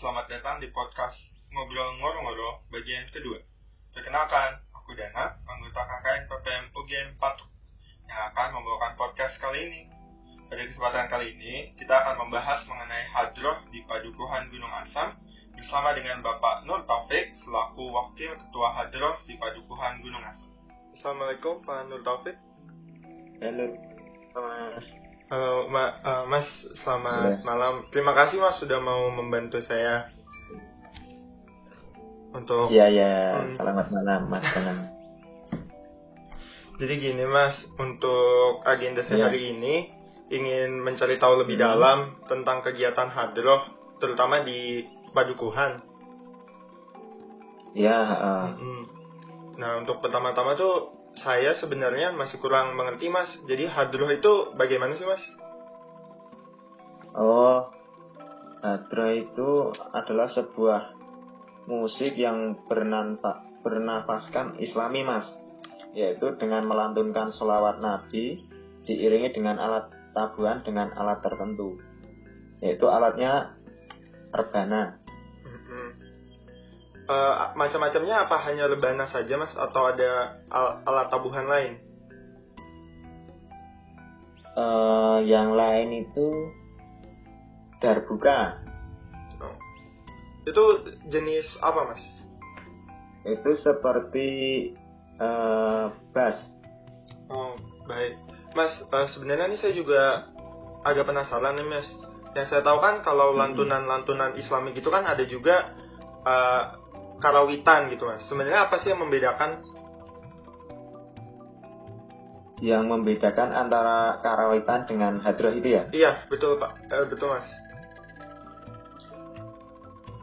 selamat datang di podcast Ngobrol Ngoro-Ngoro bagian kedua. Perkenalkan, aku Dana, anggota KKN PPM UGM Patu, yang akan membawakan podcast kali ini. Pada kesempatan kali ini, kita akan membahas mengenai hadroh di Padukuhan Gunung Asam bersama dengan Bapak Nur Taufik selaku Wakil Ketua Hadroh di Padukuhan Gunung Asam. Assalamualaikum Pak Nur Taufik. Halo, Mas. Halo Ma- uh, Mas, selamat Boleh. malam. Terima kasih Mas sudah mau membantu saya untuk. Iya. Hmm. Selamat malam, Mas Danang. Jadi gini Mas, untuk agenda saya Iya. hari ini ingin mencari tahu lebih Hmm. dalam tentang kegiatan hadroh, terutama di Padukuhan. Iya, heeh. Mm-mm. Nah untuk pertama-tama tuh saya sebenarnya masih kurang mengerti Mas. Jadi hadroh itu bagaimana sih Mas? Oh, hadroh itu adalah sebuah musik yang bernanfa, bernafaskan islami, Mas. Yaitu dengan melantunkan sholawat Nabi diiringi dengan alat tabuhan dengan alat tertentu. Yaitu alatnya rebana. Eh, macam-macamnya apa hanya rebana saja mas atau ada al- alat tabuhan lain? Eh, yang lain itu darbuka. Itu jenis apa mas? itu seperti eh, bass Oh baik, mas eh, sebenarnya ini saya juga agak penasaran nih mas. Yang saya tahu kan kalau lantunan-lantunan Islami gitu kan ada juga eh, karawitan gitu mas. Sebenarnya apa sih yang membedakan? yang membedakan antara karawitan dengan hadroh itu ya? Iya betul pak, Eh, betul mas.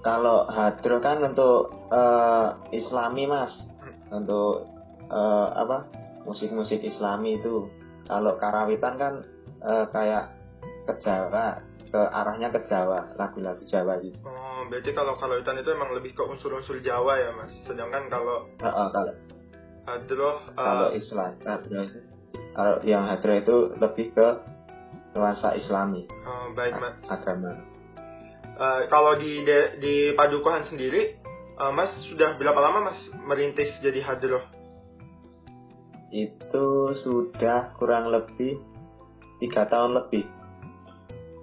kalau hadroh kan untuk eh, islami mas. Untuk eh, apa musik-musik islami itu. Kalau karawitan kan eh, kayak ke Jawa ke arahnya ke Jawa lagu-lagu Jawa gitu. Oh berarti kalau karawitan itu emang lebih ke unsur-unsur Jawa ya mas. Sedangkan kalau Heeh, kalau hadroh eh, kalau Islam hadroh itu kalau yang hadroh itu lebih ke nuansa islami oh, baik mas. agama Eh, kalau di de- di Padukuhan sendiri, eh, Mas sudah berapa lama Mas merintis jadi hadroh? itu sudah kurang lebih tiga tahun lebih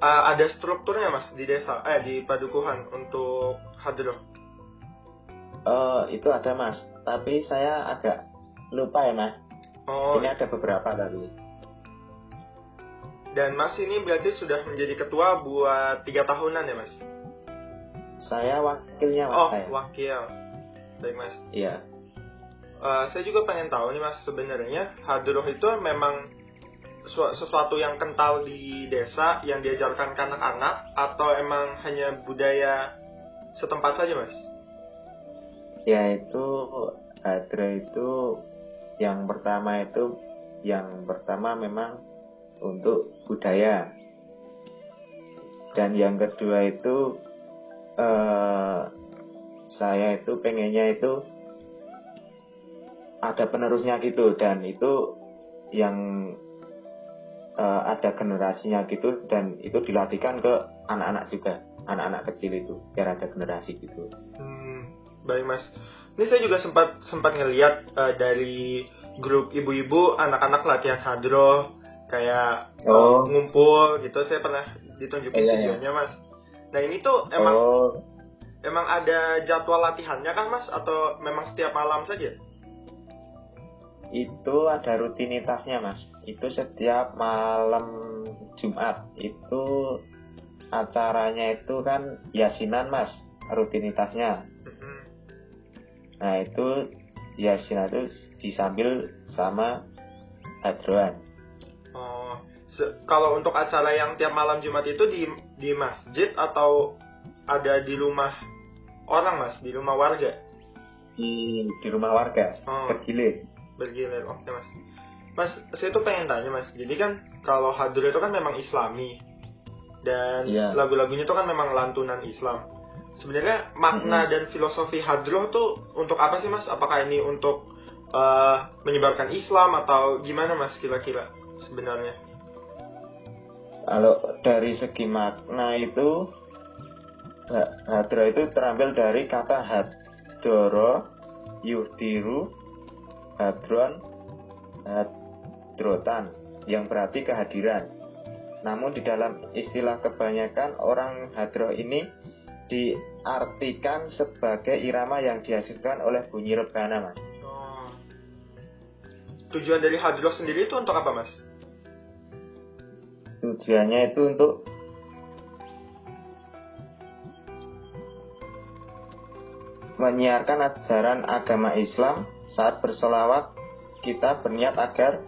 Eh, ada strukturnya Mas di desa, eh di Padukuhan untuk hadroh. Eh, itu ada mas tapi saya agak lupa ya mas Oh, ini ada beberapa tadi dan Mas ini berarti sudah menjadi ketua buat tiga tahunan ya Mas? saya wakilnya mas Oh, saya wakil. Baik Mas. iya Eh, saya juga pengen tahu nih Mas sebenarnya hadroh itu memang sesuatu yang kental di desa yang diajarkan ke anak-anak atau emang hanya budaya setempat saja Mas? yaitu hadro itu yang pertama itu yang pertama memang untuk budaya dan yang kedua itu eh, saya itu pengennya itu ada penerusnya gitu dan itu yang eh, ada generasinya gitu dan itu dilatihkan ke anak-anak juga anak-anak kecil itu biar ada generasi gitu Hmm, baik mas. Ini saya juga sempat sempat ngeliat eh, dari grup ibu-ibu anak-anak latihan hadroh kayak eh, Oh. ngumpul gitu. Saya pernah ditunjukin Iya, iya. videonya mas. Nah ini tuh emang oh emang ada jadwal latihannya kan mas atau memang setiap malam saja? itu ada rutinitasnya mas itu setiap malam Jumat itu acaranya itu kan yasinan mas rutinitasnya Mm-mm. nah itu yasinan itu disambil sama hadroan Oh, kalau untuk acara yang tiap malam Jumat itu di di masjid atau ada di rumah orang mas di rumah warga? di di rumah warga Oh. bergilir bergilir oke mas mas saya tuh pengen tanya mas. Jadi kan kalau hadroh itu kan memang islami. Dan Iya. lagu-lagunya itu kan memang lantunan Islam. Sebenarnya makna Mhm. dan filosofi hadroh tuh untuk apa sih mas? Apakah ini untuk eh, menyebarkan Islam atau gimana mas kira-kira sebenarnya? Kalau dari segi makna itu hadro itu terambil dari kata hadoro yuhdiru hadron hadrotan yang berarti kehadiran namun di dalam istilah kebanyakan orang hadroh ini diartikan sebagai irama yang dihasilkan oleh bunyi rebana mas Oh. Tujuan dari hadroh sendiri itu untuk apa, Mas? tujuannya itu untuk menyiarkan ajaran agama Islam saat bersolawat kita berniat agar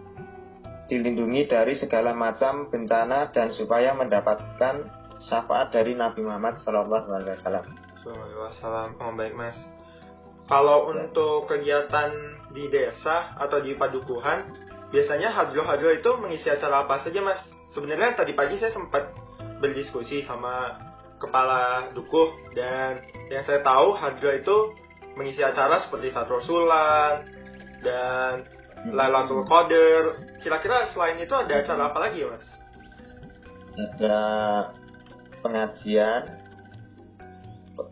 dilindungi dari segala macam bencana dan supaya mendapatkan syafaat dari Nabi Muhammad Shallallahu Alaihi Wasallam. Oh, baik, Mas. Kalau Ya. untuk kegiatan di desa atau di padukuhan, biasanya hadroh-hadroh itu mengisi acara apa saja, Mas? Sebenarnya tadi pagi saya sempat berdiskusi sama kepala dukuh dan yang saya tahu hadroh itu mengisi acara seperti satrosulan dan Lailatul Qadar. Kira-kira selain itu ada acara apa lagi Mas? Ada pengajian,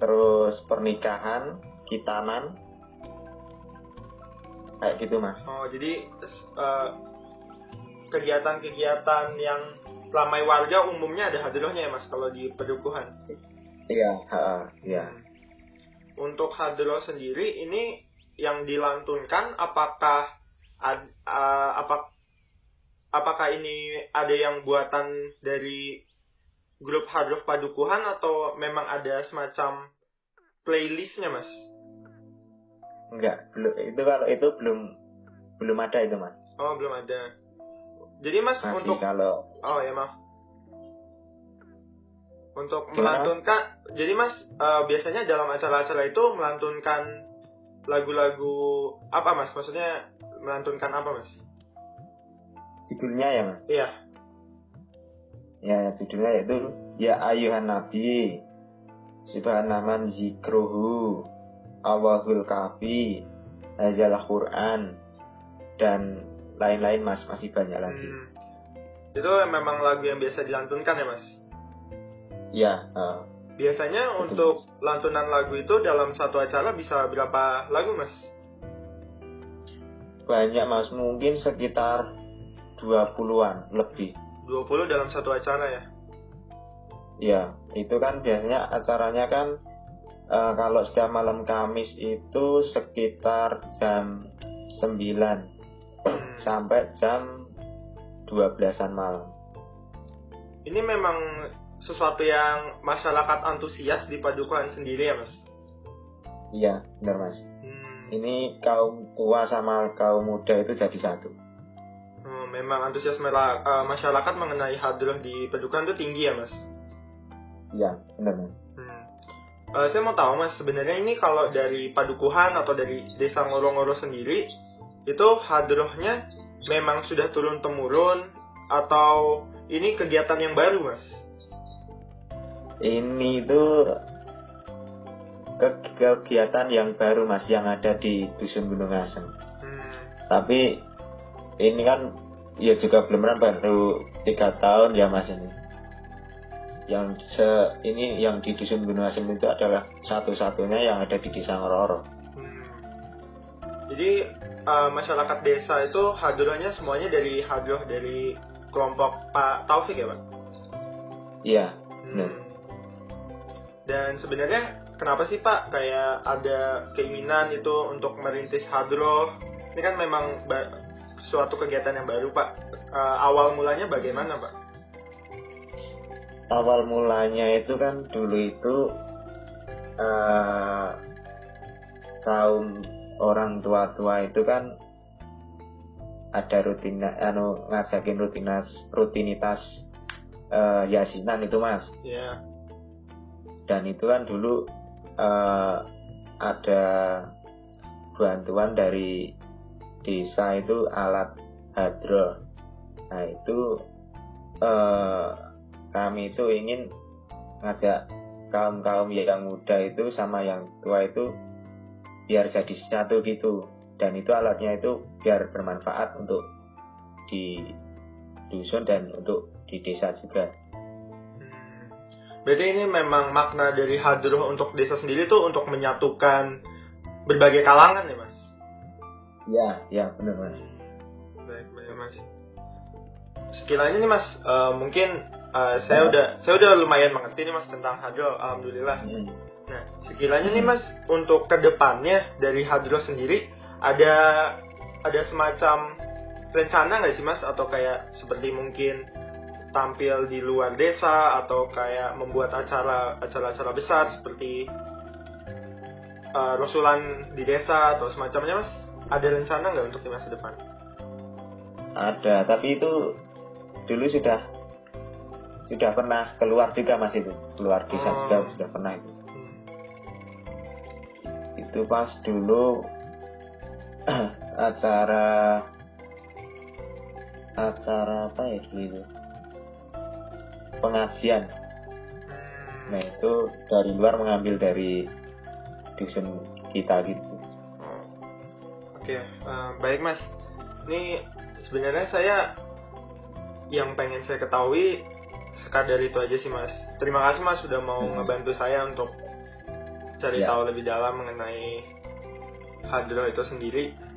terus pernikahan, kitanan, kayak gitu mas. Oh, jadi eh, kegiatan-kegiatan yang ramai warga umumnya ada hadrohnya ya, Mas, kalau di pedukuhan. Iya, iya. Untuk hadroh sendiri ini yang dilantunkan apakah ad- eh, apa apakah ini ada yang buatan dari grup hadroh padukuhan atau memang ada semacam playlistnya, Mas? Enggak, belum itu kalau itu belum belum ada itu mas. Oh, belum ada. Jadi, Mas, Masih untuk kalau Oh ya maaf. Untuk Gimana? melantunkan, jadi mas eh, biasanya dalam acara-acara itu melantunkan lagu-lagu apa mas? Maksudnya melantunkan apa mas? judulnya ya mas. Iya. Ya judulnya itu ya ayuhan nabi, subhanaman zikruhu, awahul kafi, hazal Quran dan lain-lain mas masih banyak lagi. Hmm. Itu memang lagu yang biasa dilantunkan ya mas. Ya, eh, Biasanya untuk lantunan lagu itu dalam satu acara bisa berapa lagu mas? Banyak mas mungkin sekitar 20-an lebih. 20 dalam satu acara ya. Ya, itu kan biasanya acaranya kan eh, kalau setiap malam Kamis itu sekitar jam 9 Hmm. sampai jam 12-an malam. Ini memang sesuatu yang masyarakat antusias di padukuhan sendiri ya mas. Iya, benar Mas. Hmm. Ini kaum tua sama kaum muda itu jadi satu. Oh, memang antusias mera- eh, masyarakat mengenai hadroh di Padukuhan itu tinggi ya mas. Iya, benar Mas. Hmm. Eh, saya mau tahu mas, sebenarnya ini kalau dari Padukuhan atau dari desa Ngoro-Ngoro sendiri, itu hadrohnya memang sudah turun temurun atau ini kegiatan yang baru mas? Ini itu ke- kegiatan yang baru Mas yang ada di Dusun Gunung Asem. Hmm. Tapi ini kan ya juga belum baru tiga tahun ya Mas ini. Yang se ini yang di Dusun Gunung Asem itu adalah satu-satunya yang ada di Desa Ngororo. Hmm. Jadi eh, masyarakat desa itu hadrohnya semuanya dari hadroh dari kelompok Pak Taufik ya pak? Iya, Hmm. Dan sebenarnya kenapa sih Pak kayak ada keinginan itu untuk merintis hadroh? Ini kan memang suatu kegiatan yang baru Pak. Eh, awal mulanya bagaimana Pak? awal mulanya itu kan dulu itu eh, kaum orang tua-tua itu kan ada rutin anu ngajakin rutinitas rutinitas eh, yasinan itu mas Ya. dan itu kan dulu eh, ada bantuan dari desa itu alat hadro nah itu eh, kami itu ingin ngajak kaum kaum yang muda itu sama yang tua itu biar jadi satu gitu dan itu alatnya itu biar bermanfaat untuk di dusun dan untuk di desa juga. Berarti ini memang makna dari hadroh untuk desa sendiri tuh untuk menyatukan berbagai kalangan ya mas? Ya, ya benar mas. Baik, baik mas. Sekiranya nih mas, uh, mungkin uh, saya udah saya udah lumayan mengerti nih mas tentang hadroh, alhamdulillah. Hmm. Nah, sekiranya nih mas untuk ke depannya dari hadroh sendiri ada ada semacam rencana nggak sih mas atau kayak seperti mungkin tampil di luar desa atau kayak membuat acara acara-acara besar seperti uh, rasulan di desa atau semacamnya mas? Ada rencana nggak untuk di masa depan? Ada tapi itu dulu sudah sudah pernah keluar juga mas itu. Keluar desa oh. sudah sudah pernah itu. Hmm. itu pas dulu acara acara apa ya dulu itu pengajian hmm. nah itu dari luar mengambil dari dusun kita gitu oke okay. uh, baik mas ini sebenarnya saya yang pengen saya ketahui sekadar itu aja sih mas terima kasih mas sudah mau hmm. ngebantu saya untuk cari ya. tahu lebih dalam mengenai hadroh itu sendiri